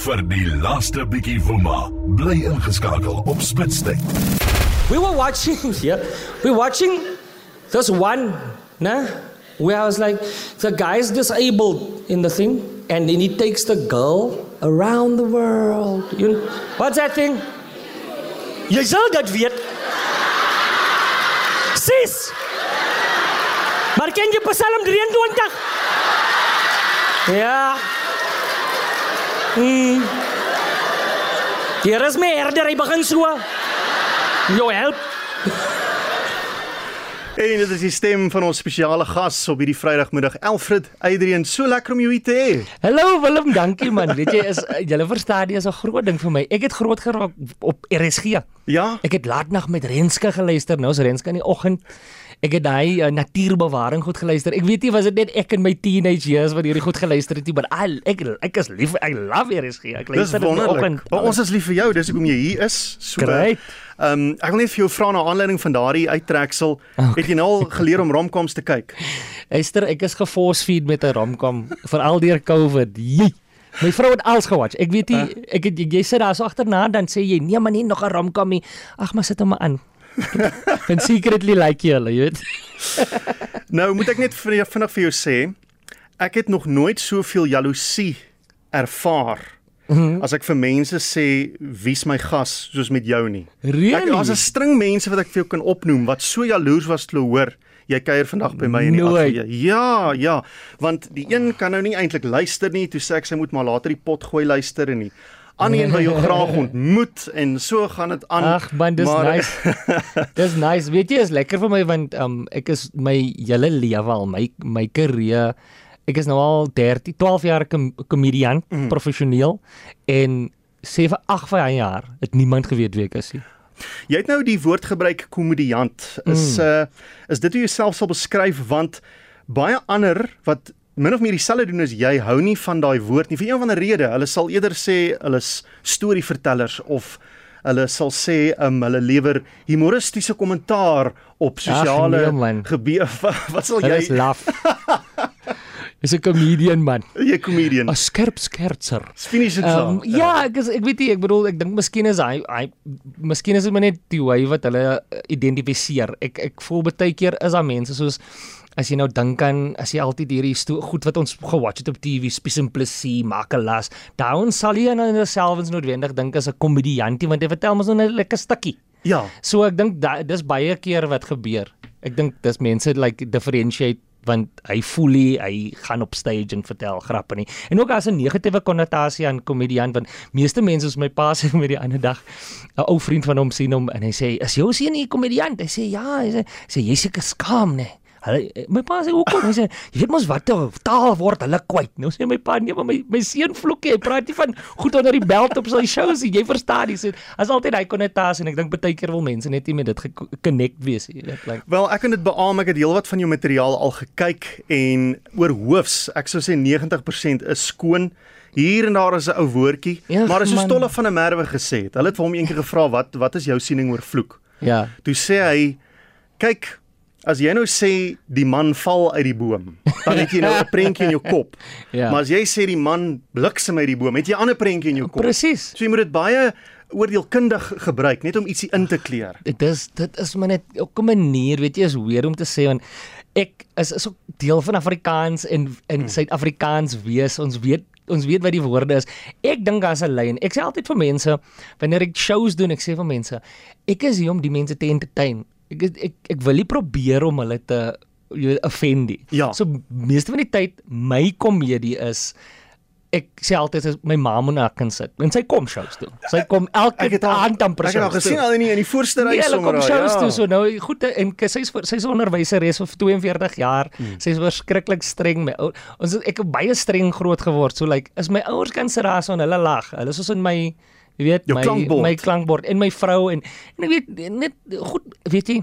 vir die laaste bietjie woema. Bly ingeskakel op Spitstyd. We were watching, yeah, we were watching this one, where I was like, the guy's disabled in the thing, and then he takes the girl around the world. You know, what's that thing? Jy sal dit weet. Sis. Maar ken jy Psalm 23? Ja. Hmm. Hier is my herder, hy begin so. Jou help. En dit is die stem van ons spesiale gas op hierdie Vrydagmiddag, Alfred Adrian. So lekker om jou hier te hê. Hallo Willem, dankie man. Weet jy is julle verstaan dit is 'n groot ding vir my. Ek het groot geraak op RSG. Ja. Ek het laatnag met Renske geluister. Nou is Renske in die oggend. Ek het daai uh, natuurbewaring goed geluister. Ek weet nie was dit net ek in my teenage years wat hierdie goed geluister het nie, maar I, ek ek is lief. I love RSG. Ek Dis luister dit wonderlik. oggend. Maar ons is lief vir jou, dis hoekom jy hier is. So. Great. Ehm um, ek wil net vir jou vra na aanleiding van daardie uittreksel, okay. het jy nou al geleer om romcoms te kyk? Esther, ek is geforce feed met 'n romcom veral deur COVID. Jee. My vrou het alles gewatch. Ek weet nie, ek het jy sit daar so agterna dan sê jy nee maar nie nog 'n romcom nie. Ag maar sit hom maar aan. En secretly like jy hulle, jy weet. Nou moet ek net vir vinnig vir jou sê, ek het nog nooit soveel jaloesie ervaar mm -hmm. as ek vir mense sê wie's my gas soos met jou nie. Ek Really? daar's 'n string mense wat ek vir jou kan opnoem wat so jaloers was te hoor jy kuier vandag by my in die Nooit. ateljee. Ja, ja, want die een kan nou nie eintlik luister nie, toe sê ek sy moet maar later die pot gooi luister en nie. Ander een wil jou graag ontmoet en so gaan dit aan. Ag man, dis maar- nice. dis nice. Weet jy, is lekker vir my want um ek is my hele lewe al my my karier ek is nou al 13, 12 jaar 'n komediant, mm. professioneel en sê vir 8 van jaar het niemand geweet wie ek is nie. Jy het nou die woord gebruik komediant. Is mm. uh is dit hoe jy jouself sal beskryf want baie ander wat min of meer dieselfde doen as jy hou nie van daai woord nie vir een of ander rede. Hulle sal eerder sê hulle is storievertellers of hulle sal sê um, hulle lewer humoristiese kommentaar op sosiale nee, gebiede. Wat sal Dit is jy laf. Is 'n comedian man. jy comedian? 'n Skerp skertser. Finish dit Um, so. ja, ek is, ek weet nie, ek bedoel ek dink miskien is hy hy miskien is dit maar net die way wat hulle uh, identifiseer. Ek ek voel baie keer is daar mense soos as jy nou dink aan as jy altyd hierdie goed wat ons gewatch het op TV, Spisimplisie, Makelas, dan sal jy nou eens noodwendig dink as 'n komediantie want hy vertel mos nou 'n lekker stukkie. Ja. So ek dink dis baie keer wat gebeur. Ek dink dis mense like differentiate want hy voel hy, hy gaan op stage en vertel grappe nie. En ook as 'n negatiewe konnotasie aan komediant want meeste mense soos my pa sê met die ander dag 'n ou vriend van hom sien hom en hy sê is jou seun 'n komediant? Hy sê ja, hy sê, sê jy seker skaam nê. Hulle my pa sê hoekom? Hy sê jy weet mos wat taal word hulle kwyt. Nou sê my pa nee, maar my my seun vloek hy praat nie van goed onder die belt op sy shows nie. Jy verstaan nie. Sê as altyd hy konnotasie en ek dink baie keer wil mense net nie met dit geconnect wees nie. Weet like Wel, ek kan dit beamoen. Ek het heelwat van jou materiaal al gekyk en oor hoofs, ek sou sê 90% is skoon. Hier en daar is 'n ou woordjie, Ja, maar as jy man. stolle van 'n merwe gesê het. Hulle het vir hom eendag gevra wat wat is jou siening oor vloek? ja. Toe sê hy, kyk, as jy nou sê die man val uit die boom, dan het jy nou 'n prentjie in jou kop. Ja. Maar as jy sê die man bliksem uit die boom, het jy 'n ander prentjie in jou kop. Presies. So jy moet dit baie oordeelkundig gebruik net om ietsie in te kleur. Dit is dit is maar net ook 'n manier, weet jy, is weer om te sê want ek is is ook deel van Afrikaans en in Suid-Afrikaans wees. Ons weet ons weet wat die woorde is. Ek dink as 'n lyn. Ek sê altyd vir mense wanneer ek shows doen, ek sê vir mense, ek is hier om die mense te entertain. Ek ek ek wil nie probeer om hulle te jy offend nie. Ja. So meeste van die tyd my komedie is ek sê altyd as my ma moet na kan sit en sy kom shows toe. Sy kom elke aand amper Ek het shows gesien al in die, in die voorste ry Nee, sommer. kom al, shows ja. toe so nou goed en sy's sy's onderwyseres vir 42 jaar. Hmm. Sy's verskriklik streng met ou- ons ek het baie streng groot geword. So like is my ouers kan daar so en hulle lag. Hulle is soos in my jy weet Jou my klankbord. my klankbord en my vrou en en ek weet net goed weet jy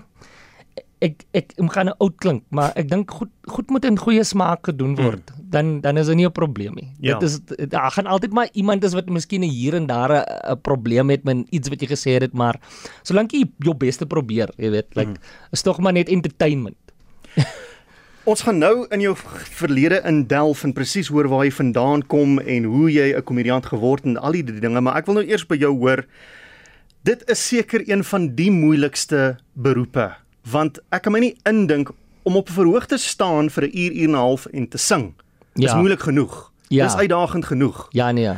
ek ek ek gaan nou oud klink, maar ek dink goed goed moet in goeie smaak gedoen word. Mm. Dan dan is dit nie 'n probleem nie. Ja. Dit is daar gaan altyd maar iemand is wat miskien hier en daar 'n 'n probleem het met iets wat jy gesê het, maar solank jy jou beste probeer, jy weet, like mm. is tog maar net entertainment. Ons gaan nou in jou verlede indelf en presies hoor waar jy vandaan kom en hoe jy 'n komediant geword en al die dinge, maar ek wil nou eers by jou hoor. Dit is seker een van die moeilikste beroepe, want ek kan my nie indink om op 'n verhoog te staan vir 'n uur, uur en 'n half en te sing. Dis Ja. moeilik genoeg. Ja. Dis uitdagend genoeg. Ja nee.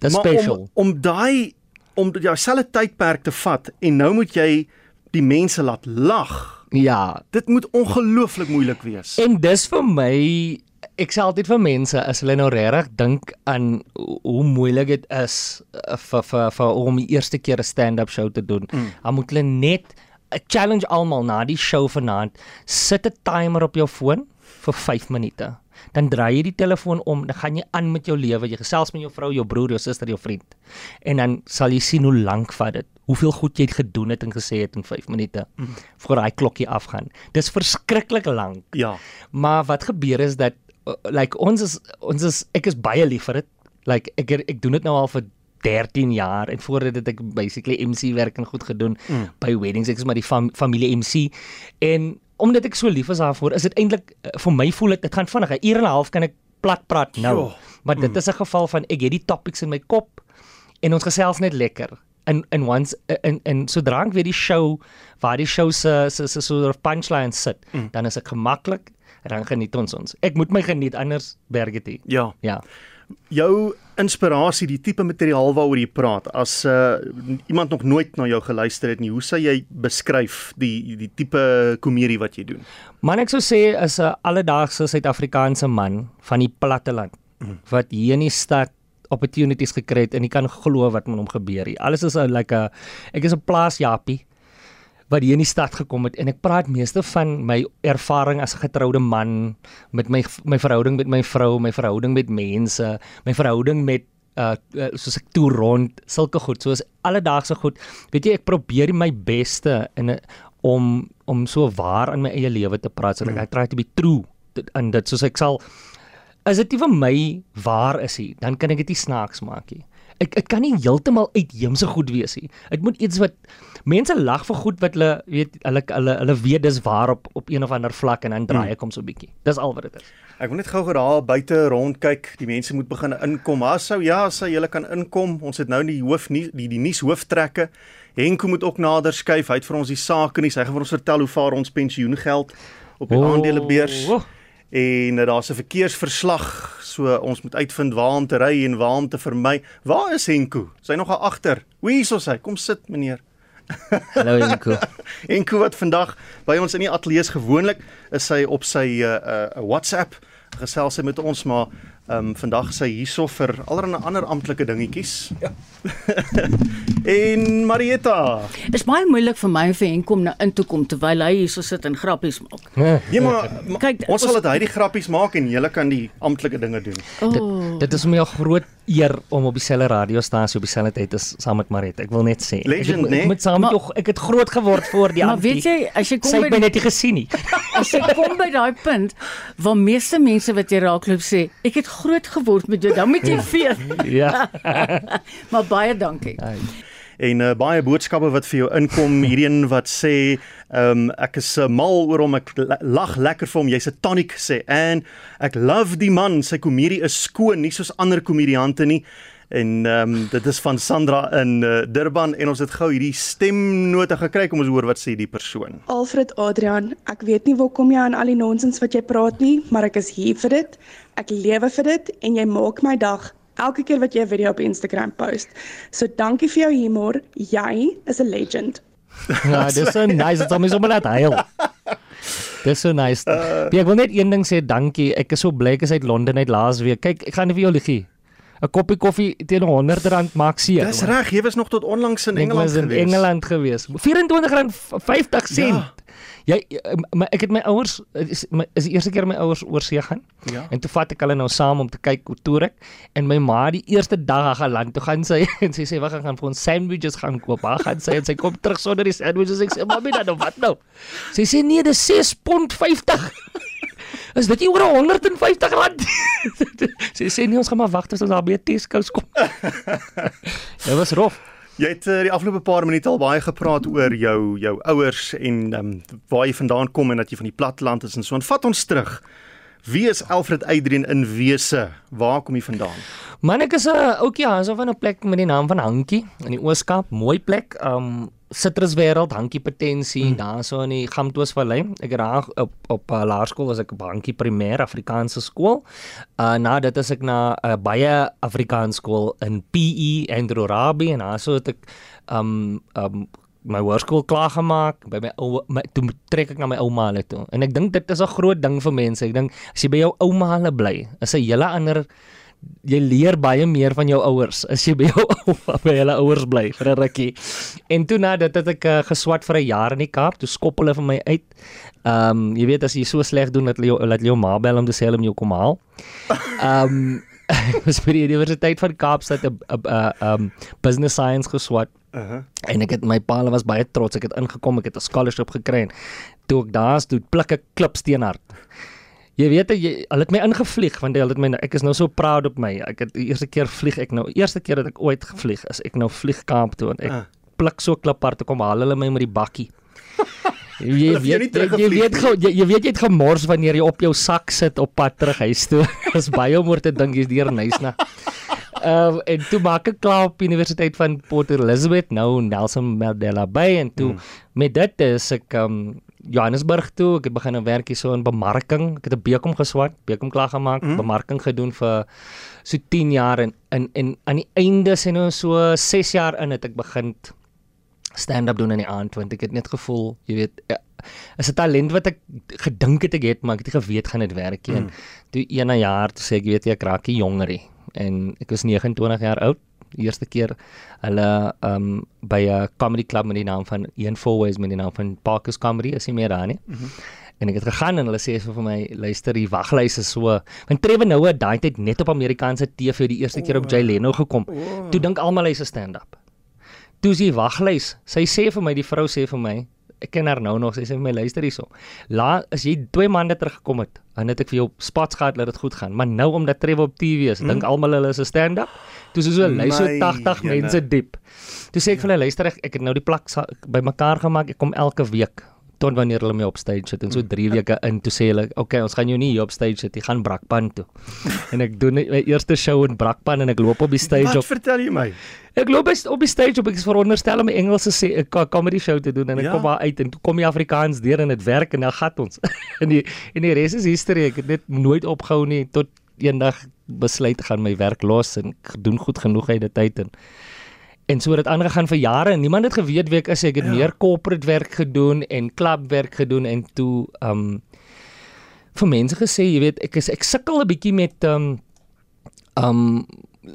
Dis special. om om daai om jouselfe tydperk te vat en nou moet jy die mense laat lag. Ja. Dit moet ongelooflik moeilik wees. En dis vir my ek sê altyd vir mense as hulle nou regtig dink aan hoe moeilik dit is uh, vir vir vir om die eerste keer 'n stand-up show te doen. Mm. Dan moet hulle net 'n challenge almal na die show vanaand sit 'n timer op jou foon vir 5 minute. Dan draai jy die telefoon om, dan gaan jy aan met jou lewe. Jy gesels met jou vrou, jou broer, jou suster, jou vriend. En dan sal jy sien hoe lank vat dit. Hoeveel goed jy gedoen het en gesê het in 5 minute mm. voor daai klokkie afgaan. Dis verskriklik lank. Ja. Maar wat gebeur is dat uh, like ons is ons is ek is baie lief vir dit. Like ek ek doen dit nou al vir 13 jaar en voor dit het ek basically MC werk en goed gedoen mm. by weddings. Ek is maar die fam, familie MC en omdat ek so lief is daarvoor, is dit eintlik uh, vir my voel dit gaan vinnig. 'n Uur en 'n half kan ek plat praat nou. Jo. Maar dit is 'n geval van ek het die topics in my kop en ons gesels net lekker. En en once en en sodra ek weer die show waar die show se se se so 'n punchline sit, mm. dan is ek gemaklik en dan geniet ons ons. Ek moet my geniet anders berg dit. Ja. Ja. Jou inspirasie, die tipe materiaal waaroor jy praat, as uh, iemand nog nooit na jou geluister het nie, hoe sou jy beskryf die die tipe komedie wat jy doen? Man ek sou sê is 'n alledaagse Suid-Afrikaanse man van die platteland mm. wat hier in die stad opportunities gekry het en jy kan glo wat met hom gebeur hier. Alles is 'n like 'n ek is 'n plaasjapie wat hier in die stad gekom het. En ek praat meeste van my ervaring as 'n getroude man met my my verhouding met my vrou, my verhouding met mense, my verhouding met uh, uh soos ek toe rond sulke goed soos alledaagse goed. Weet jy ek probeer my beste in 'n om om so waar in my eie lewe te praat sodat mm. ek try to be true en dit. Soos ek sal as dit nie vir my waar is nie dan kan ek dit nie snaaks maak nie ek ek kan nie heeltemal uitheemse goed wees nie dit moet iets wat mense lag vir goed wat hulle weet hulle hulle hulle weet dis waar op op een of ander vlak en dan draai ek hom so bietjie dis al wat dit is Ek wil net gou-gou daar buite rondkyk. Die mense moet begin inkom. Haar sou ja, sou julle kan inkom. Ons het nou die hoof nie die die nuus hooftrekke. Henko moet ook nader skuif. Hy het vir ons die sake nie. Hy gaan vir ons vertel hoe vaar ons pensioengeld op die Oh, aandelebeurs. oh. En uh, daar's 'n verkeersverslag. So ons moet uitvind waar om te ry en waar om te vermy. Waar is Henko? Sy nog daar agter. Hoe hierso sy. Kom sit meneer. hallo Enko Henko wat vandag by ons in die ateljee is gewoonlik is sy op sy uh, uh WhatsApp gesels sy met ons maar ehm um, vandag is sy hierso vir allerlei ander amptelike dingetjies. Ja. en Marietta. Is baie moeilik vir my en vir Henk om na in toe kom terwyl hy hierso sit en grappies maak. Nee maar, maar Kyk, ons sal dit hy die grappies maak en julle kan die amptelike dinge doen. Oh. Dit, dit is my groot eer om op dieselfde radiostasie op dieselfde tyd as saam met Maret. Ek wil net sê. Legend, ek, ek, ek moet saam met jou ek het groot geword voor die maar weet jy, as jy sy kom het my by net nie gesien nie. as jy kom by daai punt waar meeste mense wat jy raakloop sê, ek het groot geword met jou, dan moet jy weet. ja. maar baie dankie. En uh, baie boodskappe wat vir jou inkom, hierdie een wat sê, ehm um, ek is uh, mal oor hom, ek la- lag lekker vir hom. Jy's 'n tonic sê en ek love die man, sy komedie is skoon, nie soos ander komediante nie. En ehm um, dit is van Sandra in uh, Durban en ons het gou hierdie stemnote gekry kom ons hoor wat sê die persoon. Alfred Adrian, ek weet nie waar kom jy aan al die nonsens wat jy praat nie, maar ek is hier vir dit. Ek lewe vir dit en jy maak my dag elke keer wat jy 'n video op Instagram post. So dankie vir jou humor. Jy is 'n legend. ja, dis so nice. Dit sal my sommer laat huil. Dis so nice. Uh, ek wil net een ding sê, dankie. Ek is so bly ek is uit Londen uit laasweek. Kyk, ek gaan nie vir jou lieg nie. 'n Koppie koffie teen R100 maak seer. Dis reg, jy was nog tot onlangs in Ek Engeland was in gewees. Engeland gewees. R24.50 sent. Ja. Jy maar ek het my ouers is my is die eerste keer my ouers oor see gaan. Ja. En toe vat ek hulle nou saam om te kyk hoe toer ek en my ma die eerste dag haar geland toe gaan sy en sy sê wag ek gaan vir ons sandwiches gaan koop. Haar gaan sy en sy kom terug sonder die sandwiches. Ek sê mami dan nou wat nou? Sy sê nee, dis 6.50. Is dit nie oor 150 rand? sy sê nee, ons gaan maar wag tot ons daar by Tesco's kom. Dit was rof. Jy het uh, die afgelope paar minute al baie gepraat oor jou jou ouers en ehm um, waar jy vandaan kom en dat jy van die platteland is en so. En vat ons terug. Wie is Alfred Adrian in wese? Waar kom jy vandaan? Man ek is 'n uh, ouetjie Hanso van 'n plek met die naam van Hankie in die Ooskaap, mooi plek. Um Citruswêreld, Hankie Potensie, mm. daar so in die Gamtoos Vallei. Ek het daar op op uh, laerskool was ek op Hankie Primêr Afrikaanse skool. Uh na dit is ek na 'n uh, baie Afrikaanse skool in PE Andrew Rabi en daar so het ek um um my hoërskool klaar gemaak by my ou my toe trek ek na my ouma hulle toe. En ek dink dit is 'n groot ding vir mense. Ek dink as jy by jou ouma hulle bly is 'n hele ander jy leer baie meer van jou ouers. As jy by jou ouma by hulle ouers bly vir 'n rukkie. En toe na dit het ek uh, geswat vir 'n jaar in die Kaap. Toe skop hulle vir my uit. Ehm um, jy weet as jy so sleg doen dat hulle laat jou ma bel om te sê hulle moet jou kom haal. Ehm um, ek was by die Universiteit van Kaapstad 'n 'n um business science geswat. Uh -huh. En ek het my pa was baie trots. Ek het ingekom, ek het 'n scholarship gekry. Toe ek daar stoet, pluk ek klipsteenhard. Jy weet jy hulle het my ingevlieg want hulle het my ek is nou so proud op my. Ek het die eerste keer vlieg ek nou eerste keer dat ek ooit gevlieg is. Ek nou vlieg Kaap toe en ek uh. pluk so kliphard te kom haal hulle my met die bakkie. Jy weet jy, jy weet jy, jy weet jy het gemors wanneer jy op jou sak sit op pad terug huis toe. Dis baie om oor te dink jy's deur Nysna. Ehm uh, en toe maak ek klaar op Universiteit van Port Elizabeth nou Nelson Mandela Bay en toe hmm. met dit is ek um Johannesburg toe ek het begin nou werk hier so in bemarking ek het 'n bekom geswat bekom klaar gemaak hmm. bemarking gedoen vir so 10 jaar en in en aan die einde sien nou so 6 jaar in het ek begin stand-up doen in die aand want ek het net gevoel, jy weet, ja, is 'n talent wat ek gedink het ek het, maar ek het nie geweet gaan dit werk nie. Mm. Toe een jaar toe sê ek, weet jy, ek raak jongerie en ek was 29 jaar oud. Die eerste keer hulle um by 'n comedy club met die naam van Ian Fourways met die naam van Parkers Comedy is hy meer daar nie. Mm -hmm. En ek het gegaan en hulle sê vir my, luister, die waglys is so. Want Trevor Noah daai tyd net op Amerikaanse TV die eerste keer op Jay Leno gekom. Oh. Toe dink almal hy's 'n stand-up toe sy waglys. Sy sê vir my, die vrou sê vir my, ek ken haar nou nog, sy sê vir my luister hierso. La as jy 2 maande terug gekom het, dan het ek vir jou spots gehad dat dit goed gaan, maar nou omdat Trevor op TV is, hmm. dink almal hulle is 'n stand-up. Toe is so lys so 80 jene. mense diep. Toe sê ek vir hulle luister ek, ek het nou die plak bymekaar gemaak. Ek kom elke week tot wanneer hulle my op stage sit en so 3 weke in toe sê hulle okay ons gaan jou nie hier op stage sit jy gaan Brakpan toe. En ek doen my eerste show in Brakpan en ek loop op die stage Wat op Wat vertel jy my? Ek loop op die stage op ek is veronderstel om 'n Engelse sê 'n comedy show te doen en ek ja. kom daar uit en toe kom die Afrikaans deur en dit werk en dan gat ons. En die en die res is history ek het net nooit opgehou nie tot eendag besluit gaan my werk los en doen goed genoeg uit die tyd en En so het dit aangegaan vir jare en niemand het geweet wie ek is. Ek het ja. meer corporate werk gedoen en klubwerk gedoen en toe um vir mense gesê, jy weet, ek is ek sukkel 'n bietjie met um um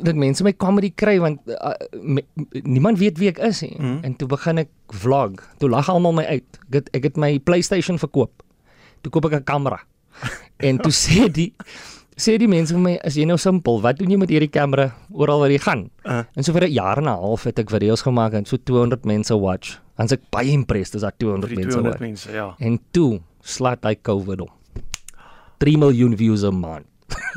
dat mense my comedy kry want uh, me, niemand weet wie ek is nie. Mm. En toe begin ek vlog. Toe lag almal my uit. Ek het, ek het my PlayStation verkoop. Toe koop ek 'n kamera. en toe sê die sê die mense vir my as jy nou simpel, wat doen jy met hierdie kamera oral waar jy gaan? Uh. En so vir 'n jaar en 'n half het ek video's gemaak en so 200 mense watch. Dan se ek baie impressed as daar 200 mense 200 mense, ja. En toe slaat hy COVID om. 3 miljoen views 'n maand.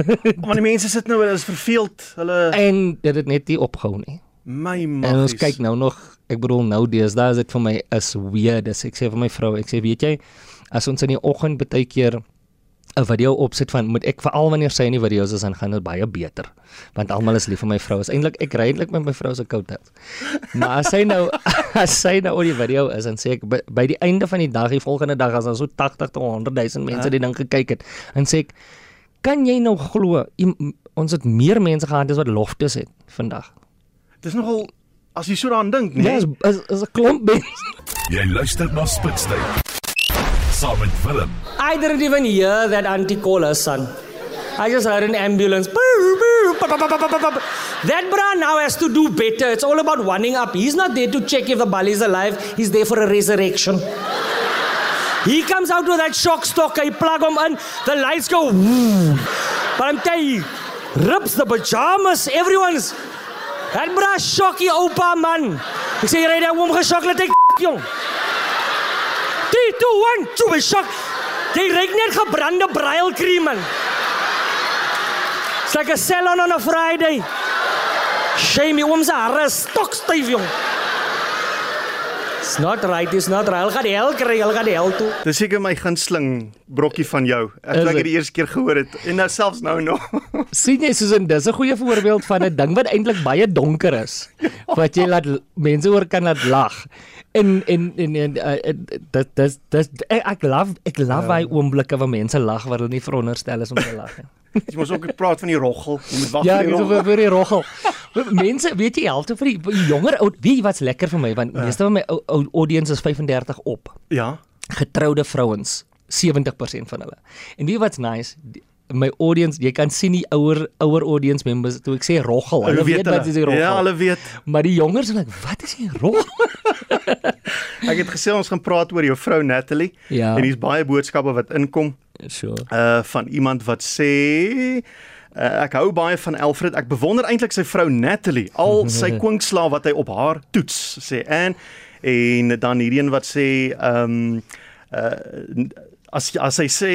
Maar die mense sit nou, hulle is verveeld. Hulle En dit het net nie opgehou nie. My magies. En ons kyk nou nog, ek bedoel nou deesdae is dit vir my is weird. As ek sê vir my vrou, ek sê weet jy, as ons in die oggend baie keer 'n video opsit van moet ek veral wanneer sy in die video's is dan gaan dit baie beter. Want almal is lief vir my vrou is eintlik ek ry eintlik met my vrou se koudhels maar as sy nou as sy nou oor die video is en sê ek by, by die einde van die dag die volgende dag as daar so 80 tot 100 000 mense die ding gekyk het en sê ek kan jy nou glo ons het meer mense gehad as wat loftes het vandag? Dis nogal as jy so daaraan dink nee? ja, is is 'n klomp mense. Jy luister na Spitstyd I didn't even hear that auntie call her son. I just heard an ambulance. That bra now has to do better. It's all about winding up. He's not there to check if the bali is alive. He's there for a resurrection. He comes out with that shock stock. I plug him in. The lights go. But I'm telling you, rips the pajamas. Everyone's. That bra shocky opa man. Ek sê jy ry daar oom gesok laat ek jong. 3 2 1 toe my shock. Jy reik net gebrande man. It's like a salon on a Friday. Shame you oomse hare stok styf jong. It's not right, it's not right. Hulle gaan die hel kry, hulle gaan die hel toe. Dis seker my gunsteling brokkie van jou. Ek het dit die eerste keer gehoor het en nou selfs nou nog. sien jy soos 'n dis 'n goeie voorbeeld van 'n ding wat eintlik baie donker is. Wat jy laat mense oor kan laat lag. En en en, en uh, dit dis dis ek, love ek love daai oomblikke waar mense lag waar hulle nie veronderstel is om te lag nie. Jy moet ook praat van die roggel. Jy moet wag Ja, vir die roggel. vir die roggel. Mense, weet jy, helfte vir die, die jonger oud, weet jy wat's lekker vir my want meeste van my ou- ou audience is 35 op. Ja. Getroude vrouens, 70% van hulle. En weet wat's nice? Die, my audience, jy kan sien die ouer ouer audience members toe ek sê roggel. Hulle weet wat is die roggel. Ja, hulle weet. Maar die jongers is like, wat is die roggel? Ek het gesê ons gaan praat oor jou vrou Natalie Ja. en hier's baie boodskappe wat inkom Sure. uh van iemand wat sê uh, ek hou baie van Alfred. Ek bewonder eintlik sy vrou Natalie. Al sy kwinkslaaf wat hy op haar toets, sê Anne. En dan hierdie een wat sê ehm um, uh as as hy sê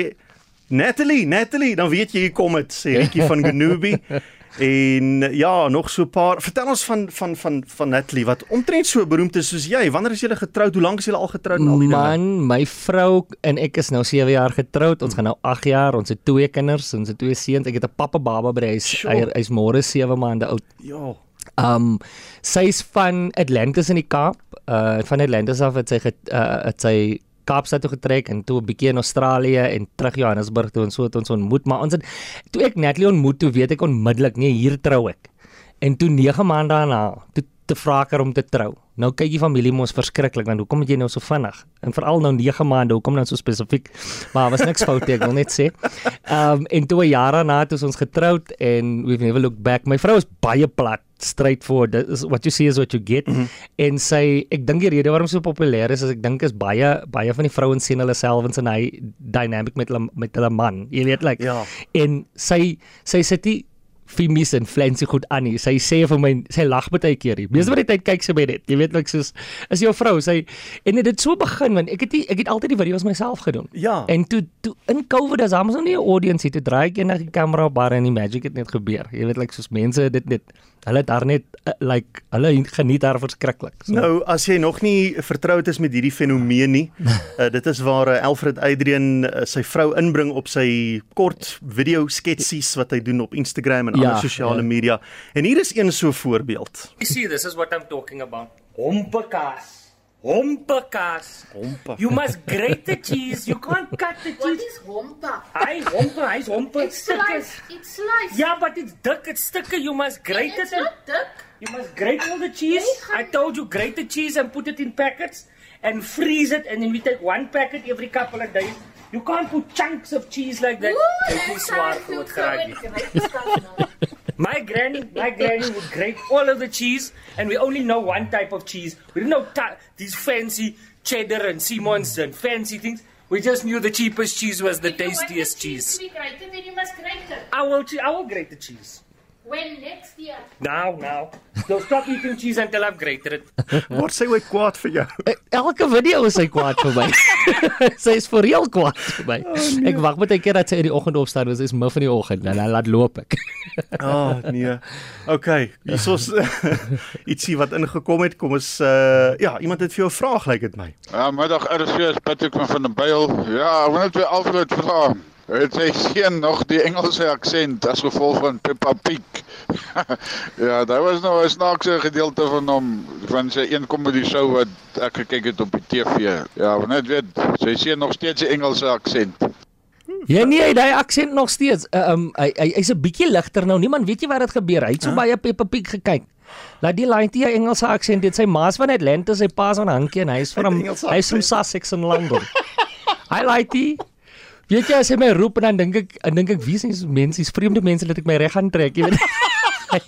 Natalie, Natalie, dan weet jy hier kom dit, sê Rietjie van Genubi. En ja, nog so 'n paar. Vertel ons van van van van Natalie wat omtrent so beroemd is soos jy. Wanneer is julle getroud? Hoe lank is julle al getroud en al die dinge? Man, my vrou en ek is nou 7 jaar getroud. Ons gaan nou 8 jaar. Ons het twee kinders, ons het twee seuns. Ek het 'n pappa baba by die huis. Sure. Hy hy's môre 7 maande oud. Ja. Um sy's van Atlantis in die Kaap. Uh van Atlantis af het sy get, uh het sy Kaapstad toe getrek en toe 'n bietjie in Australië en terug Johannesburg toe en so het ons ontmoet, maar ons het toe ek Natalie ontmoet, toe weet ek onmiddellik nee, hier trou ek. En toe 9 maande daarna, toe te vra ek haar om te trou. Nou kyk die familie mos verskriklik want hoekom het jy nou so vinnig? En veral nou 9 maande, hoekom nou so spesifiek? Maar was niks fout nie, ek wil net sê. Um en toe 'n jaar daarna toe is ons getroud en we've never looked back. My vrou is baie plat, straightforward. Is what you see is what you get. Mm -hmm. En sy ek dink die rede waarom sy so populêr is is ek dink is baie baie van die vrouens sien hulle self in sy dynamic met hulle met hulle man. Jy weet like Ja. en sy sy sit nie Fimies en Flancy goed aan nie. Sy sê vir my sy lag baie keer. Meeste van die tyd kyk sy by dit. Jy weet like soos is jou vrou, sy en dit het so begin want ek het die, ek het altyd die video's myself gedoen. Ja. En toe toe in COVID as ons nog nie 'n audience het, toe draai ek eendag die kamera op bar en die magic het net gebeur. Jy weet like soos mense dit net hulle het daar net uh, like hulle geniet daar verskriklik. So, Nou, as jy nog nie vertroud is met hierdie fenomeen nie, uh, dit is waar uh, Alfred Adrian uh, sy vrou inbring op sy kort video sketsies wat hy doen op Instagram en Ja, ander sosiale ja. media. En hier is een so voorbeeld. You see, this is what I'm talking about. Hompekaas. Hompekaas. Hompa. You must grate the cheese. You can't cut the What cheese. is hompa? Hy hompe, hy's hompe. It's sliced. It's sliced. Yeah, but it's thick, it's thicker. You must grate it's it. and- not thick. You must grate all the cheese. I told you, grate the cheese and put it in packets and freeze it, and then we take one packet every couple of days. You can't put chunks of cheese like that. Ooh, Dit that is swaar sounds so geraak nie. great stuff now. My granny, my granny would grate all of the cheese, and we only know one type of cheese. We didn't know ta- these fancy cheddar and Siemens and fancy things. We just knew the cheapest cheese was the If tastiest cheese cheese. to be grated, then you must grate it. I will, che- I will grate the cheese. When next year? Now, now. Don't stop eating cheese until I've grated it. Word sy ooit kwaad vir jou? elke video is sy kwaad vir my. sy is vir reël kwaad vir my. Oh, nee. Ek wag baie keer dat sy in die oggend opstaan, dis is mif in die oggend en dan laat loop ek. Ah, oh, nee. OK, hiersoos ietsie wat ingekom het. Kom ons uh ja, iemand het vir jou 'n vraag lyk dit my. Ja, middag RC is Patrick van van der Byl. Ja, ek wil net weer Alfred vra. Het sy seun nog die Engelse aksent as gevolg van Peppa Pig? ja, daar was nou 'n snaakse gedeelte van hom van sy een comedy show wat ek gekyk het op die TV. Ja, net weet, sy seun nog steeds 'n Engelse aksent. Ja nee, hy daai aksent nog steeds. Uh, um hy hy hy's 'n bietjie ligter nou. Niemand weet jy wat het gebeur. Hy het so huh? baie Peppa Pig gekyk. Laat die laaitie Engelse aksent dit sy ma's van Atlanta, sy pa's van Hankie en hy's van hy's van Sussex in Londen. Hy laaitie Weet jy as hy my roep en dan dink ek en dink ek wie is die mense, dis vreemde mense dat ek my reg gaan trek, jy weet. hy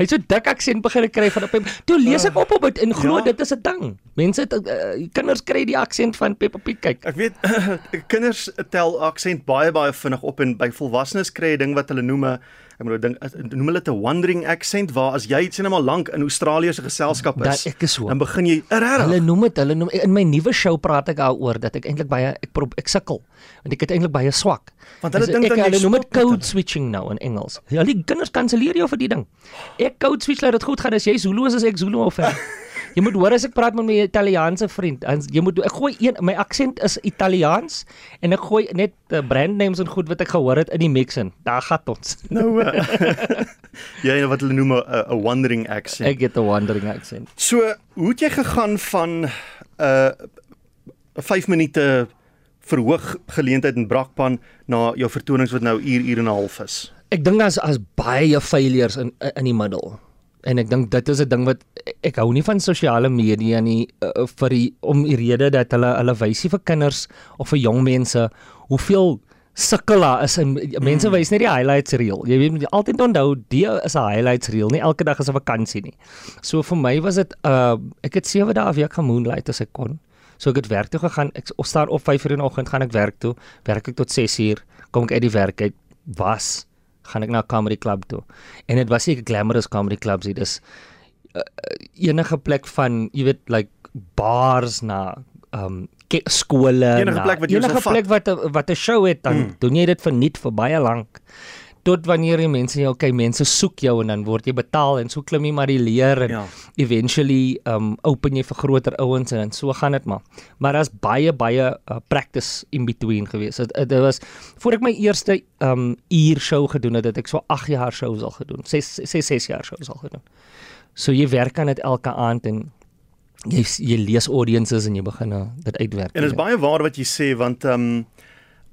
het so dik aksent begin kry van op hom. Toe lees ek op op dit en glo Ja. dit is 'n ding. Mense uh, kinders kry die aksent van Peppa Pig kyk. Ek weet kinders tel aksent baie baie vinnig op en by volwassenes kry jy 'n ding wat hulle noem 'n ek moet dink noem hulle dit 'n wandering accent waar as jy sien maar lank in Australië se geselskap is, ek is so. dan begin jy regtig Hulle noem dit, hulle noem in my nuwe show praat ek daaroor dat ek eintlik baie ek probeer ek sukkel want ek het eintlik baie swak. Want hulle dink ek, dan hulle noem dit code switching nou in Engels. Die kinders kanselleer jou vir die ding. Ek code switch laat dit goed gaan as jy Zulu is as ek Zulu of ver. Jy moet hoor as ek praat met my Italiaanse vriend, en jy moet ek gooi een my aksent is Italiaans en ek gooi net uh, brand names en goed wat ek gehoor het in die mix in. Daar gaan ons. Nou uh, jy wat hulle noem 'n 'n wandering accent. Ek het 'n wandering accent. So, hoe het jy gegaan van 'n uh, 5 minute verhoog geleentheid in Brakpan na jou vertonings wat nou uur uur en 'n half is? Ek dink as as baie failures in in die middel. En ek dink dit is 'n ding wat ek hou nie van sosiale media nie uh, vir die om die rede dat hulle hulle wys nie vir kinders of vir jong mense hoeveel sukkel daar is en mense mm. wys net die highlights reel. Jy weet jy altyd onthou die is 'n highlights reel, nie elke dag is 'n vakansie nie. So vir my was dit uh ek het 7 dae 'n week gaan moonlight as ek kon. So ek het werk toe gegaan. Ek staan op 5:00 in die oggend gaan ek werk toe. Werk ek tot 6:00, kom ek uit die werk uit was gaan ek na 'n comedy club toe. En dit was nie 'n glamorous comedy clubs nie. Dis uh, enige plek van, jy weet, like bars na um skole Enige na plek wat sal enige vat. plek wat 'n wat 'n show het dan Mm. doen jy dit vir niks vir baie lank tot wanneer die mense jou okay mense soek jou en dan word jy betaal en so klim jy maar die leer en Ja. eventually um open jy vir groter ouens en, en so gaan dit maar maar daar's baie baie uh, practice in between gewees dit dit was voor ek my eerste um uur show gedoen het het ek so 8 jaar shows al gedoen 6 6 6 jaar shows al gedoen so jy werk aan dit elke aand en jy jy lees audiences en jy begin uh, dit uitwerk En dit is baie waar wat jy sê want ehm um,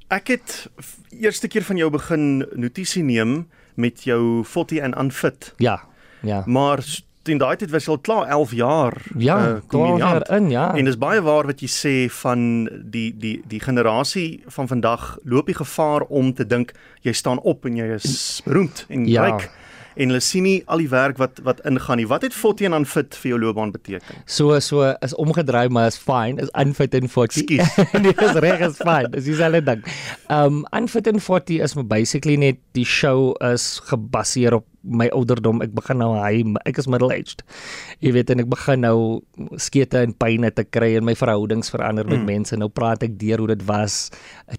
ek het eerste keer van jou begin notisie neem met jou Fotti en Unfit. ja ja Maar teen daai tyd was jy al klaar 11 jaar ja eh, 12 komediant. jaar in ja En dis baie waar wat jy sê van die die die generasie van vandag loop die gevaar om te dink jy staan op en jy is beroemd en Ja. ryk en hulle sien nie al die werk wat wat ingaan nie. Wat het Fotti en Unfit vir jou loopbaan beteken? So so is omgedraai maar is fine is unfit and 40. Ekskuus. nee, is reg is fine. Dis dieselfde ding. Um unfit and 40 is maar basically net die show is gebaseer op my ouderdom. Ek begin nou hy ek is middle aged. Jy weet en ek begin nou skete en pyne te kry en my verhoudings verander met Mm. mense. Nou praat ek deur hoe dit was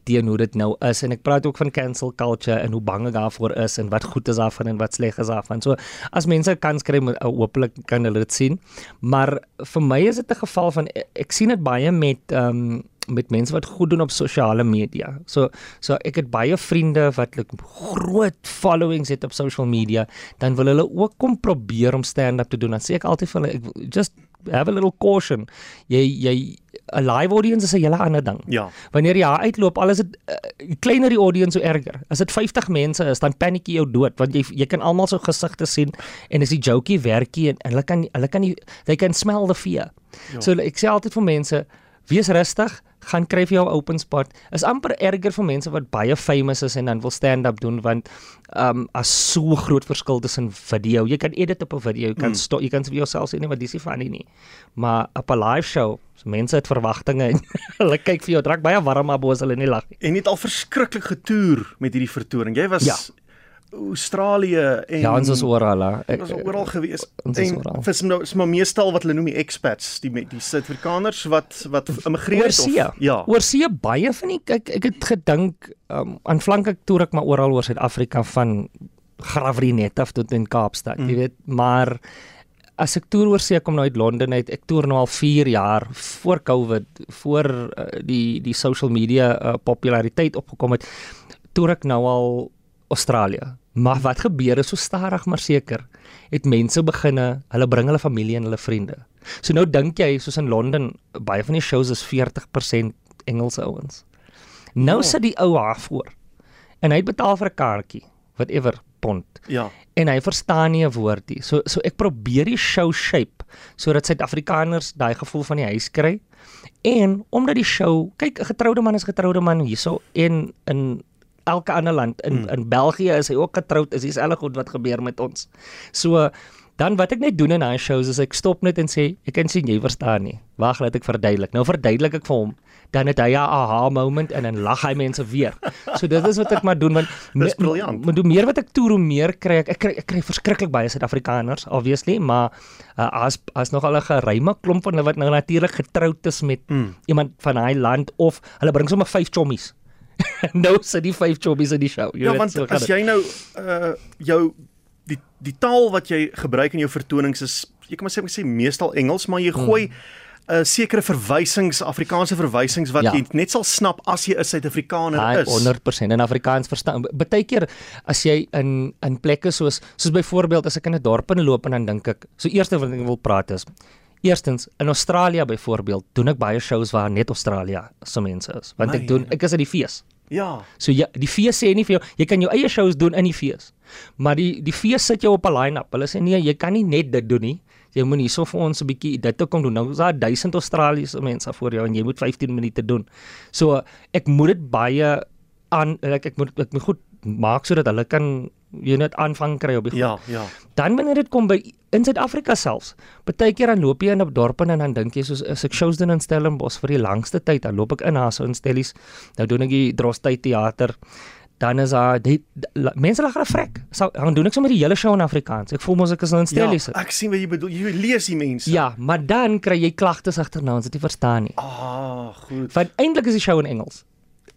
teen hoe dit nou is en ek praat ook van cancel culture en hoe bang ek daarvoor is en wat goed is daarvan en wat sleg is daarvan. So as mense kans kry, moet- uh, hopelik kan hulle dit sien. Maar vir my is dit 'n geval van ek, ek sien dit baie met ehm um, met mense wat goed doen op sosiale media. So so ek het baie vriende wat like, groot followings het op social media, dan wil hulle ook kom probeer om stand-up te doen. Dan sê ek altyd vir hulle ek just have a little caution. Jy jy 'n live audience is 'n hele ander ding. Ja. Wanneer jy daar uitloop, al is dit uh, kleiner die audience hoe erger. As dit 50 mense is, dan paniek jy jou dood want jy jy kan almal so gesigte sien en as die jokie werkie en, en hulle kan hulle kan nie they can smell the fear. Ja. So ek sê altyd vir mense, wees rustig, gaan kry vir jou 'n open spot. Is amper erger vir mense wat baie famous is en dan wil stand-up doen want um as so groot verskil tussen video. Jy kan edit op 'n video, jy kan Mm. jy kan vir jouself sê nee, maar dis nie funny nie. Maar op 'n live show, so mense het verwagtinge en hulle kyk vir jou, dit raak baie warm maar bo as hulle nie lag nie. En jy het al verskriklik getoer met hierdie vertoning. Jy was Ja. Australië en Ja, ons is oral. hè. Ek- was oral gewees. Ons is en oral. vir nou is maar meestal wat hulle noem die expats, die die Suid-Afrikaners wat wat immigreer of ja. Oorsee baie van die ek ek het gedink um, aanvanklik toer ek maar oral oor Suid-Afrika van Graafrenet af tot in Kaapstad, Mm. jy weet, maar as ek toer oorsee kom nou uit Londen uit, ek toer nou al 4 jaar voor Covid, voor uh, die die social media uh, populariteit opgekom het, toer ek nou al Australië. Maar wat gebeur is so stadig maar seker het mense beginne, hulle bring hulle familie en hulle vriende. So nou dink jy soos in Londen, baie van die shows is 40% Engelse ouens. Nou Ja. sit die ou haar voor. En hy het betaal vir 'n kaartjie, whatever pond. Ja. En hy verstaan nie 'n woord nie. So so ek probeer die show shape sodat Suid-Afrikaners daai gevoel van die huis kry. En omdat die show, kyk, 'n getroude man is getroude man hierso en in elke ander land in Mm. in België is hy ook getroud, is dieselfde goed wat gebeur met ons. So dan wat ek net doen in daai shows is ek stop net en sê ek kan sien jy verstaan nie. Wag, laat ek verduidelik. Nou verduidelik ek vir hom. Dan het hy 'n aha moment en dan lag hy mense weer. So dit is wat ek maar doen want Dis briljant. Maar hoe meer wat ek toer, hoe meer kry ek ek kry ek kry verskriklik baie Suid-Afrikaners obviously, maar uh, as as nog al 'n geruime klomp van hulle wat nou natuurlik getroud is met Mm. iemand van daai land of hulle bring sommer vyf chommies. nou sit die vyf chommies in die show. Jy Ja, weet, want so as jy nou uh jou die die taal wat jy gebruik in jou vertonings is jy kan maar sê ek sê meestal Engels, maar jy gooi 'n uh, sekere verwysings, Afrikaanse verwysings wat Ja. jy net sal snap as jy 'n Suid-Afrikaner is. 100% in Afrikaans verstaan. Partykeer as jy in in plekke soos soos byvoorbeeld as ek in 'n dorp in loop en dan dink ek, so eerste wat ek wil praat is Eerstens, in Australië byvoorbeeld, doen ek baie shows waar net Australië se mense is, want ek My doen ek is uit die fees. Ja. So ja, die fees sê nie vir jou, jy kan jou eie shows doen in die fees. Maar die die fees sit jou op 'n line-up. Hulle sê nee, jy kan nie net dit doen nie. Jy moet hierso vir ons 'n bietjie dit te kom doen. Nou is daar 1000 Australiese mense voor jou en jy moet 15 minute doen. So ek moet dit baie aan ek, ek moet ek moet goed maak sodat hulle kan jy net aanvang kry op die Ja, ja. Dan wanneer dit kom by in Suid-Afrika selfs. Partykeer dan loop jy in 'n dorp in en dan dink jy soos as ek shows doen in Stellenbosch vir die langste tyd, dan loop ek in daar so in Stellies. Nou doen ek die Drostyd teater. Dan is daar die, die mense lag gefrek. So dan doen ek sommer die hele show in Afrikaans. Ek voel mos ek is nou in Stellies. Ja, ek sien wat jy bedoel. Jy lees die mense. Ja, maar dan kry jy klagtes agterna ons dit nie verstaan nie. Ah, goed. Want eintlik is die show in Engels.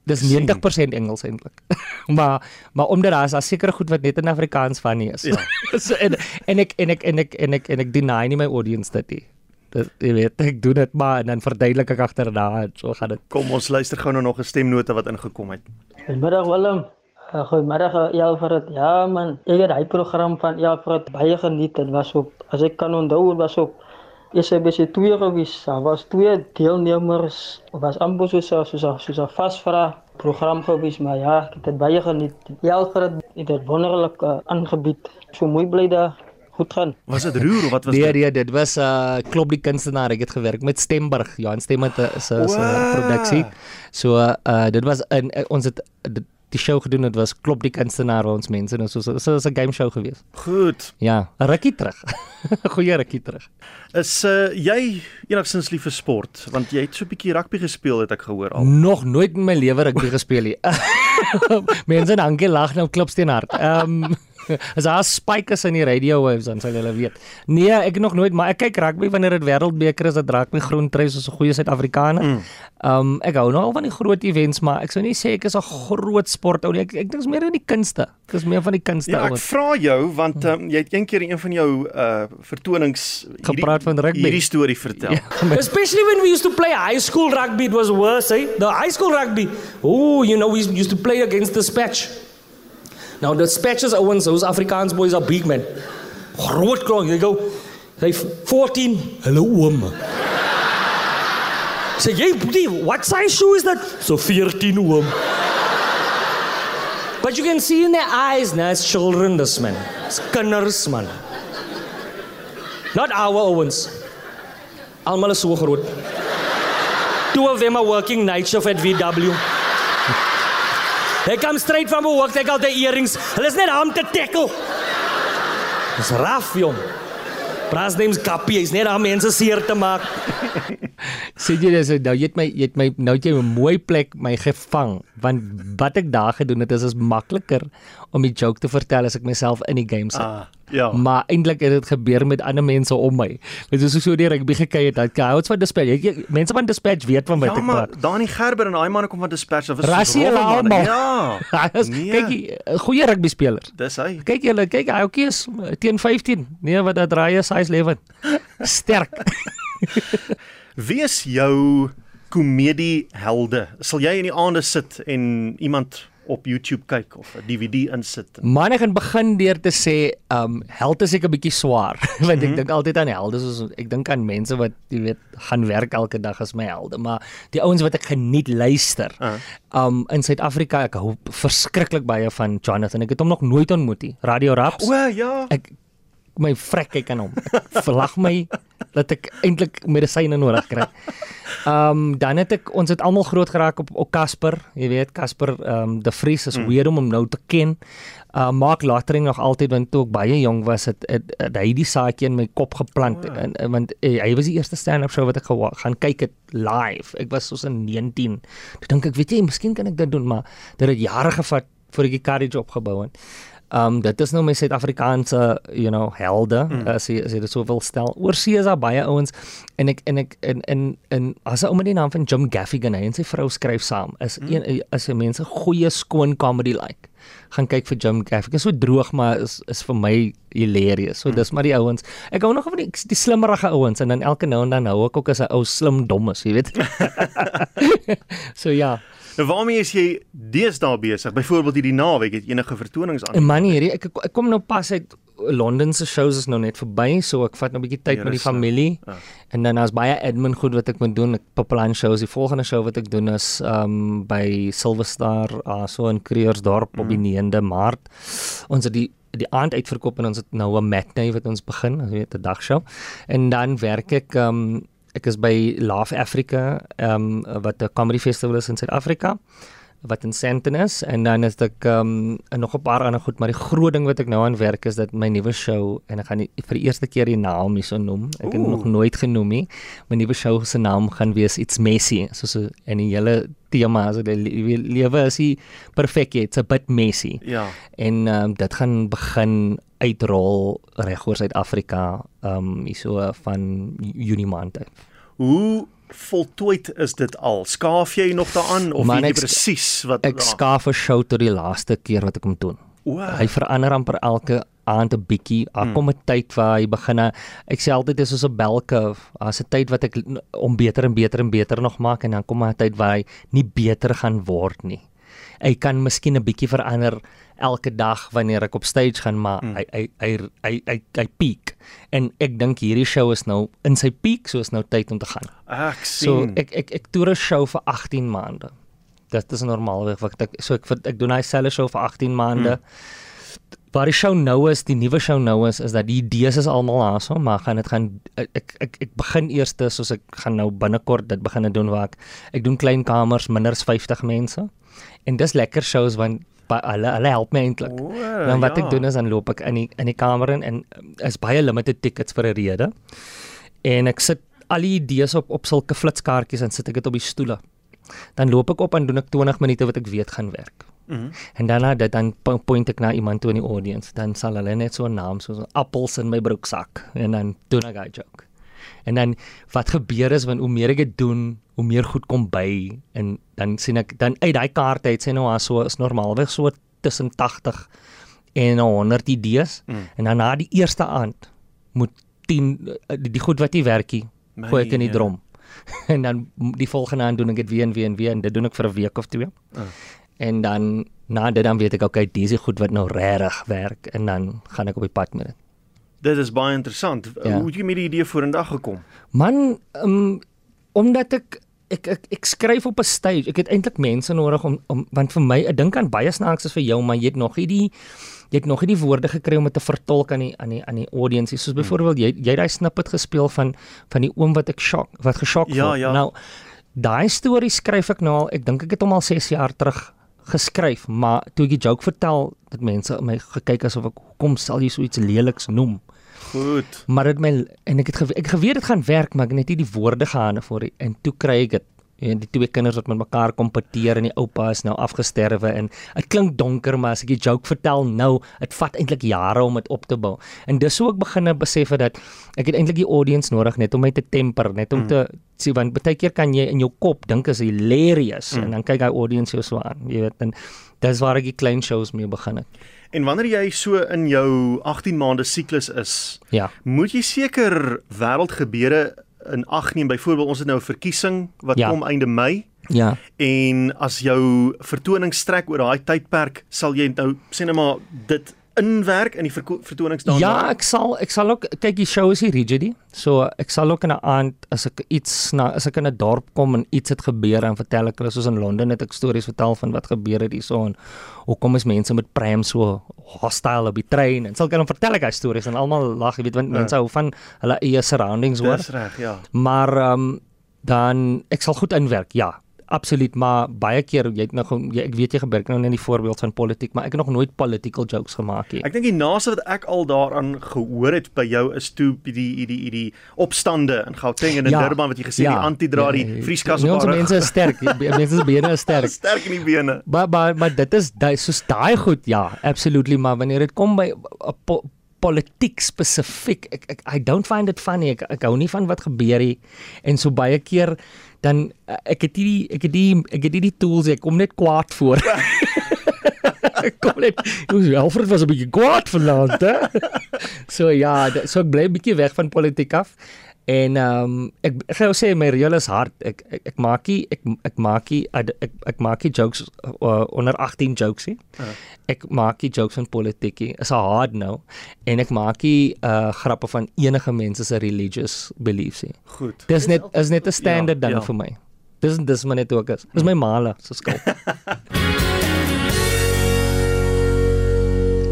Dis 90% Engels eintlik. maar maar omdat daar is daar seker goed wat net in Afrikaans van nie is. Ja. so, en, en ek en ek en ek en ek en ek deny nie my audience dit nie. Dit jy weet, ek doen dit maar en dan verduidelik ek agterna en so gaan dit. Kom ons luister gou nou nog 'n stemnota wat ingekom het. Goeiemiddag Willem. Uh, goeiemiddag eh, Elfred. Ja man, ek het daai program van Elfred baie geniet. Dit was op as ek kan onthou, was op SABC2 gewees. Daar was twee deelnemers. Was amper soos 'n soos 'n soos 'n vasvra program gewees, maar ja, ek het dit baie geniet. Elgrid het dit wonderlik uh, aangebied. So mooi bly daar goed gaan. Was dit roer of wat was nee, dit? Nee, dit was 'n uh, klop die kunstenaar. Ek het gewerk met Stemburg. Johan Stemmer se se eh, wow. produksie. So uh, dit was in uh, ons het dit, die show gedoen het was klop die kunstenaar waar ons mense nou so so so 'n game show gewees. Goed. Ja, rukkie terug. Goeie rukkie terug. Is uh jy enigstens lief vir sport? Want jy het so 'n bietjie rugby gespeel het ek gehoor al. Nog nooit in my lewe rugby gespeel nie. Mense dankie lag nou klopsteen hard. Ehm um, as daar spykers in die radio waves dan sal julle weet. Nee, ek nog nooit, maar ek kyk rugby wanneer dit wêreldbeker is, dit raak my groen trui soos 'n goeie Suid-Afrikaner. Ehm um, ek hou nou al van die groot events, maar ek sou nie sê ek is 'n groot sportou nie. Ek ek dink is meer in die kunste. Ek is meer van die kunste Ja, ek vra jou want um, jy het eendag in een van jou uh vertonings hierdie- Gepraat van rugby. Hierdie storie vertel. Ja. Especially when we used to play high school rugby, it was worse, eh? The high school rugby. Oh, you know, we used to play against the Spatch. Now, the Spatches, Owens, those Afrikaans boys are big men. Groot klonk. They go, they 14. Hello, oom. Say, hey, Boetie, what size shoe is that? So 14, oom. But you can see in their eyes, it's children, this man. It's man. Not our Owens. Almal is so groot. Two of them are working night shift at VW. They come straight from work, take out their earrings. Hulle is net daar om te tackle. Dis raf, jong. Braas name's Kappie, hy's net daar mense seer te maak. Sê jy dis nou jy het my jy het my nou het jy 'n mooi plek my gevang want wat ek daar gedoen het is is makliker om die joke te vertel as ek myself in die game sit. Ah, ja. Maar eintlik het dit gebeur met ander mense om my. Dit is so die rugby gekyk het, dat houts van dispatch. Jy, jy, mense van dispatch weet van wat Ja, ek maar praat. Dani Gerber en daai manne kom van Dispatch of is Rassie rowwe hulle manne. almal. Ja. Hy is Nee. kyk goeie rugby speler. Dis hy. Kyk julle, kyk hy ook is eh, teen 15. Nee, wat dat draai is size 11. Sterk. Wie is jou komedie helde? Sal jy in die aande sit en iemand op YouTube kyk of 'n DVD insit? Man, ek gaan begin deur te sê, um held is seker 'n bietjie swaar, want ek dink altyd aan helde soos ek dink aan mense wat jy weet gaan werk elke dag as my helde, maar die ouens wat ek geniet luister. Ah. Um in Suid-Afrika ek hou verskriklik baie van Jonathan. Ek het hom nog nooit ontmoet nie. Radio Raps. O ja. Ek my vrek kyk aan hom. Ek verlag my dat ek eintlik medisyne nodig kry. Ehm um, dan het ek ons het almal groot geraak op op Casper, jy weet Casper ehm um, De Vries is mm. weird om hom nou te ken. Uh Mark Latering nog altyd want toe ek baie jong was het, het, het hy die saadjie in my kop geplant oh, ja. en, en want eh, hy was die eerste stand-up show wat ek gewa- gaan kyk het live. Ek was soos in 19. Toe dink ek, weet jy, miskien kan ek dit doen, maar dit het jare gevat voor ek die courage opgebou het. Um dit is nou my Suid-Afrikaanse, you know, helde, mm. as jy as jy dit so wil stel. Oorsee is daar baie ouens en ek en ek en en en as 'n ou met die naam van Jim Gaffigan hy en sy vrou skryf saam. Is mm. een jy mense goeie skoon comedy like. Gaan kyk vir Jim Gaffigan. Is so droog maar is is vir my hilarious. So dis maar die ouens. Ek hou nog van die die slimmerige ouens en dan elke nou en dan hou ek ook as 'n ou slim dommes, jy weet. so ja. Nou waarmee is jy deesdae besig? Byvoorbeeld hierdie naweek het enige vertonings aan. Man hierdie ek, ek kom nou pas uit Londen se shows is nou net verby, so ek vat nou 'n bietjie tyd Ja, met die uh, familie. ja. En dan as baie admin goed wat ek moet doen, ek beplan shows. Die volgende show wat ek doen is um by Silver Star uh, so in Creersdorp op die 9de Maart. Ons het die die aand uitverkoop en ons het nou 'n matinee wat ons begin, jy weet 'n dagshow. En dan werk ek um ek is by Laugh Africa um wat 'n comedy festival is in Suid-Afrika wat in Sandton is en dan is ek um nog 'n paar ander goed maar die groot ding wat ek nou aan werk is dat my nuwe show en ek gaan die, vir die eerste keer die naam hierso noem. Ek het nog nooit genoem nie. My nuwe show se naam gaan wees It's Messy. Soos 'n en die hele tema so die le- lewe is nie perfek nie. It's a bit messy. Ja. En um, dit gaan begin uitrol reg oor Suid-Afrika um hierso van Junie maand. Hoe voltooid is dit al? Skaaf jy nog daaraan of Man, weet jy presies wat Ek skaaf 'n show tot die laaste keer wat ek hom doen. O. Hy verander amper elke aand 'n bietjie. Daar Hmm. kom 'n tyd waar hy begin ek sê altyd dis soos 'n bell curve. Daar's 'n tyd wat ek om beter en beter en beter nog maak en dan kom 'n tyd waar hy nie beter gaan word nie. Hy kan miskien 'n bietjie verander elke dag wanneer ek op stage gaan maar Hmm. hy hy hy hy hy, hy peak. En ek dink hierdie show is nou in sy peak, so is nou tyd om te gaan. Ek So sien. ek ek ek toer 'n show vir 18 maande. Dit is normaalweg wat ek so ek ek doen hy selfe show vir 18 maande. Waar die show nou is, die nuwe show nou is, is dat die idees is almal daarso, maar gaan dit gaan ek ek ek begin eers soos ek gaan nou binnekort dit begin doen waar ek ek doen klein kamers minder as 50 mense. En dis lekker shows want hulle hulle help my eintlik. O, Dan wat ja. ek doen is dan loop ek in die in die kamer in en is baie limited tickets vir 'n rede. En ek sit al die idees op op sulke flitskaartjies en sit ek dit op die stoele. Dan loop ek op en doen ek 20 minute wat ek weet gaan werk. Mhm. En daarna dit dan po- point ek na iemand toe in die audience, dan sal hulle net so 'n naam soos appels in my broeksak en dan doen ek 'n joke. En dan wat gebeur is wanneer hoe meer ek dit doen, hoe meer goed kom by en dan sien ek dan uit daai kaart uit sê nou ah, so is normaalweg so tussen 80 en 100 idees Mm. en dan na die eerste aand moet 10 eh, die, die goed wat nie werkie My gooi ek in die Here. drom. en dan die volgende aand doen ek dit weer en weer en weer en dit doen ek vir 'n week of twee. Ah. En dan na dit dan weet ek okay, dis die goed wat nou regtig werk en dan gaan ek op die pad met dit. Dit is baie interessant. Ja. Hoe het jy met die idee vorendag gekom? Man, um, omdat ek ek ek ek skryf op 'n stage. Ek het eintlik mense nodig om om want vir my, ek dink aan baie snaaks is vir jou, maar jy het nog nie die jy het nog nie die woorde gekry om dit te vertolk aan die aan die aan die audience. Soos byvoorbeeld jy jy daai snippet gespeel van van die oom wat ek shock wat geshok Ja, word. ja. Nou daai storie skryf ek nou al, ek dink ek het hom al 6 jaar terug geskryf, maar toe ek die joke vertel, het mense my gekyk asof ek hoekom sal jy so iets leliks noem? Goed. Maar dit my en ek het gewe, ek geweet dit gaan werk, maar ek net nie die woorde gehad vir en toe kry ek dit. En die twee kinders wat met mekaar kompeteer en die oupa is nou afgesterwe en dit klink donker maar as ek die joke vertel nou, dit vat eintlik jare om dit op te bou. En dis hoe ek begin besef het dat ek het eintlik die audience nodig net om my te temper, net om Mm. te sien want baie keer kan jy in jou kop dink is hilarious Mm. en dan kyk hy audience jou so aan, jy weet, en dis waar ek die klein shows mee begin het. En wanneer jy so in jou 18 maande siklus is, Ja. moet jy seker wêreldgebeure in ag neem. Byvoorbeeld ons het nou 'n verkiesing wat Ja. kom einde Mei Ja. en as jou vertoning strek oor daai tydperk, sal jy nou sê net maar dit inwerk in die verko- vertonings daarna. Ja, ek sal ek sal ook kyk die show is hier rigid. nie. So ek sal ook in 'n aand as ek iets na as ek in 'n dorp kom en iets het gebeur en vertel ek hulle soos in Londen het ek stories vertel van wat gebeur het hierso en hoekom is mense met pram so hostile op die trein en sulke dan vertel ek hy stories en almal lag, jy weet want Ja. mense hou van hulle eie surroundings hoor. Dis reg, ja. Maar ehm um, dan ek sal goed inwerk. Ja, absoluut, maar baie keer jy het nou jy, ek weet jy gebruik nou net die voorbeeld van politiek, maar ek het nog nooit political jokes gemaak nie. Ek dink die naaste wat ek al daaraan gehoor het by jou is toe die die die die opstande in Gauteng en in Ja, Durban wat jy gesê ja, die antidra ja, die ja, vrieskas op ons haar mense is sterk. Die mense se bene is sterk. sterk in die bene. Maar maar maar dit is daai soos daai goed ja, absolutely, maar wanneer dit kom by uh, po, politiek spesifiek, ek, ek I don't find it funny. Ek ek hou nie van wat gebeur nie. En so baie keer dan uh, ek het nie die- ek het die ek het nie die tools, ek kom net kwaad voor. Kom net. Ons Alfred was 'n bietjie kwaad vanaand, hè. so ja, so ek bly 'n bietjie weg van politiek af. En ehm um, ek ek gaan jou sê my reël is hard. Ek ek, ek maak nie ek ek maak nie ek ek maak nie jokes uh, onder 18 jokes nie. Ek maak nie jokes van politiek nie. Is 'n hard no. En ek maak nie uh, grappe van enige mense se religious beliefs nie. Goed. Dis net is net 'n standaard Ja, ja, ja. ding vir my. Dis dis maar net ook is. Dis my male se skuld.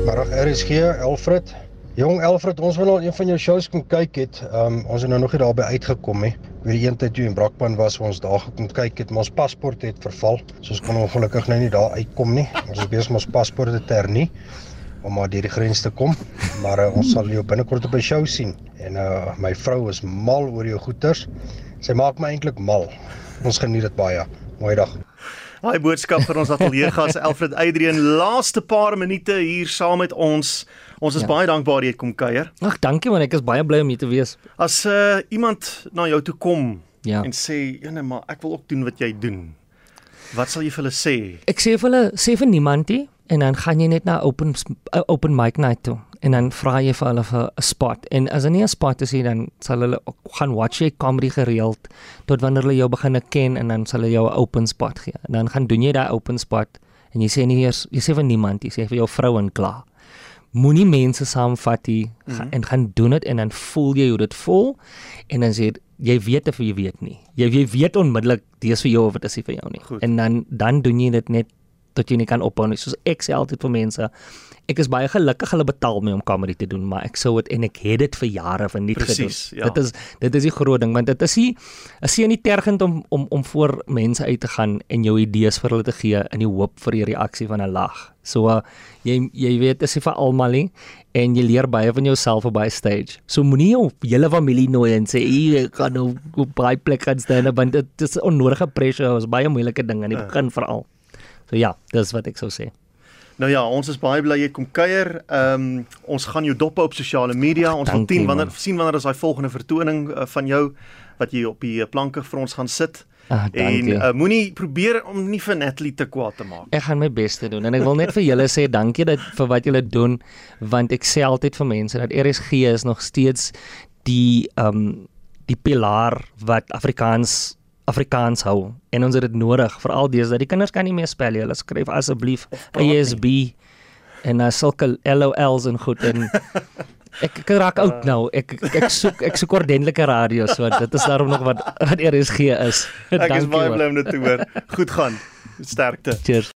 Middag RSG Alfred. Jong Alfred, ons wil al een van jou shows kom kyk het. Um ons het nou nog nie daarby uitgekom nie. Ek weet die een tyd toe in Brakpan was ons daar gekom kyk het, maar ons paspoort het verval. So ons kon ongelukkig nou nie daar uitkom nie. Ons is besig om ons paspoorte te hernie om maar deur die grens te kom. Maar uh, ons sal jou binnekort op 'n show sien. En uh my vrou is mal oor jou goeters. Sy maak my eintlik mal. Ons geniet dit baie. Mooi dag. Daai boodskap vir ons ateljee gas Alfred Adrian laaste paar minute hier saam met ons. Ons is ja. Baie dankbaar jy het kom kuier. Ag, dankie man, ek is baie bly om hier te wees. As uh, iemand na jou toe kom Ja. en sê, "Ja nee, maar ek wil ook doen wat jy doen." Wat sal jy vir hulle sê? Ek sê vir hulle, sê vir niemand nie en dan gaan jy net na open uh, open mic night toe en dan vra jy vir hulle vir 'n spot en as daar nie 'n spot is nie dan sal hulle gaan watch jy comedy gereeld tot wanneer hulle jou begin ken en dan sal hulle jou 'n open spot gee. En dan gaan doen jy daai open spot en jy sê nie eers jy sê vir niemand, jy sê vir jou vrou en klaar. Moenie mense saamvat nie mm -hmm. en gaan doen dit en dan voel jy hoe dit voel en dan sê jy, weet of jy weet nie. Jy jy weet onmiddellik dis vir jou of dit is vir jou nie. Goed. En dan dan doen jy dit net tot jy nie kan ophou nie. Soos ek sê altyd vir mense, ek is baie gelukkig hulle betaal my om comedy te doen, maar ek sou dit en ek het dit vir jare van nie Presies, gedoen. ja. Dit is dit is die groot ding want dit is nie is nie nie tergend om om om voor mense uit te gaan en jou idees vir hulle te gee in die hoop vir die reaksie van 'n lag. So uh, jy jy weet dis nie vir almal nie en jy leer baie van jouself op baie stage. So moenie jou hele familie nooi en sê jy gaan nou op baie plek gaan staan want dit is onnodige pressure, is baie moeilike ding aan die begin veral. So ja, dis wat ek sou sê. Nou ja, ons is baie bly jy kom kuier. Ehm um, ons gaan jou dop op sosiale media. Ons wil sien wanneer sien wanneer is daai volgende vertoning uh, van jou wat jy op die uh, planke vir ons gaan sit. Ah, en uh, moenie probeer om nie vir Natalie te kwaad te maak. Ek gaan my bes te doen en ek wil net vir julle sê dankie dat vir wat julle doen want ek sê altyd vir mense dat RSG is nog steeds die ehm um, die pilaar wat Afrikaans Afrikaans hou en ons het dit nodig veral deesdae die kinders kan nie meer spel nie hulle skryf asseblief ASB en uh, sulke LOLs en goed en ek ek raak oud nou ek ek, ek soek ek soek ordentlike radio so dit is daarom nog wat wat RSG is Ek is Dankie, baie hoor. bly om dit te hoor. Goed gaan. Sterkte. Cheers